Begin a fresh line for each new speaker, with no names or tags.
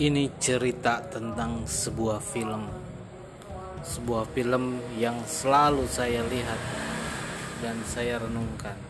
Ini cerita tentang sebuah film. Sebuah film yang selalu saya lihat dan saya renungkan.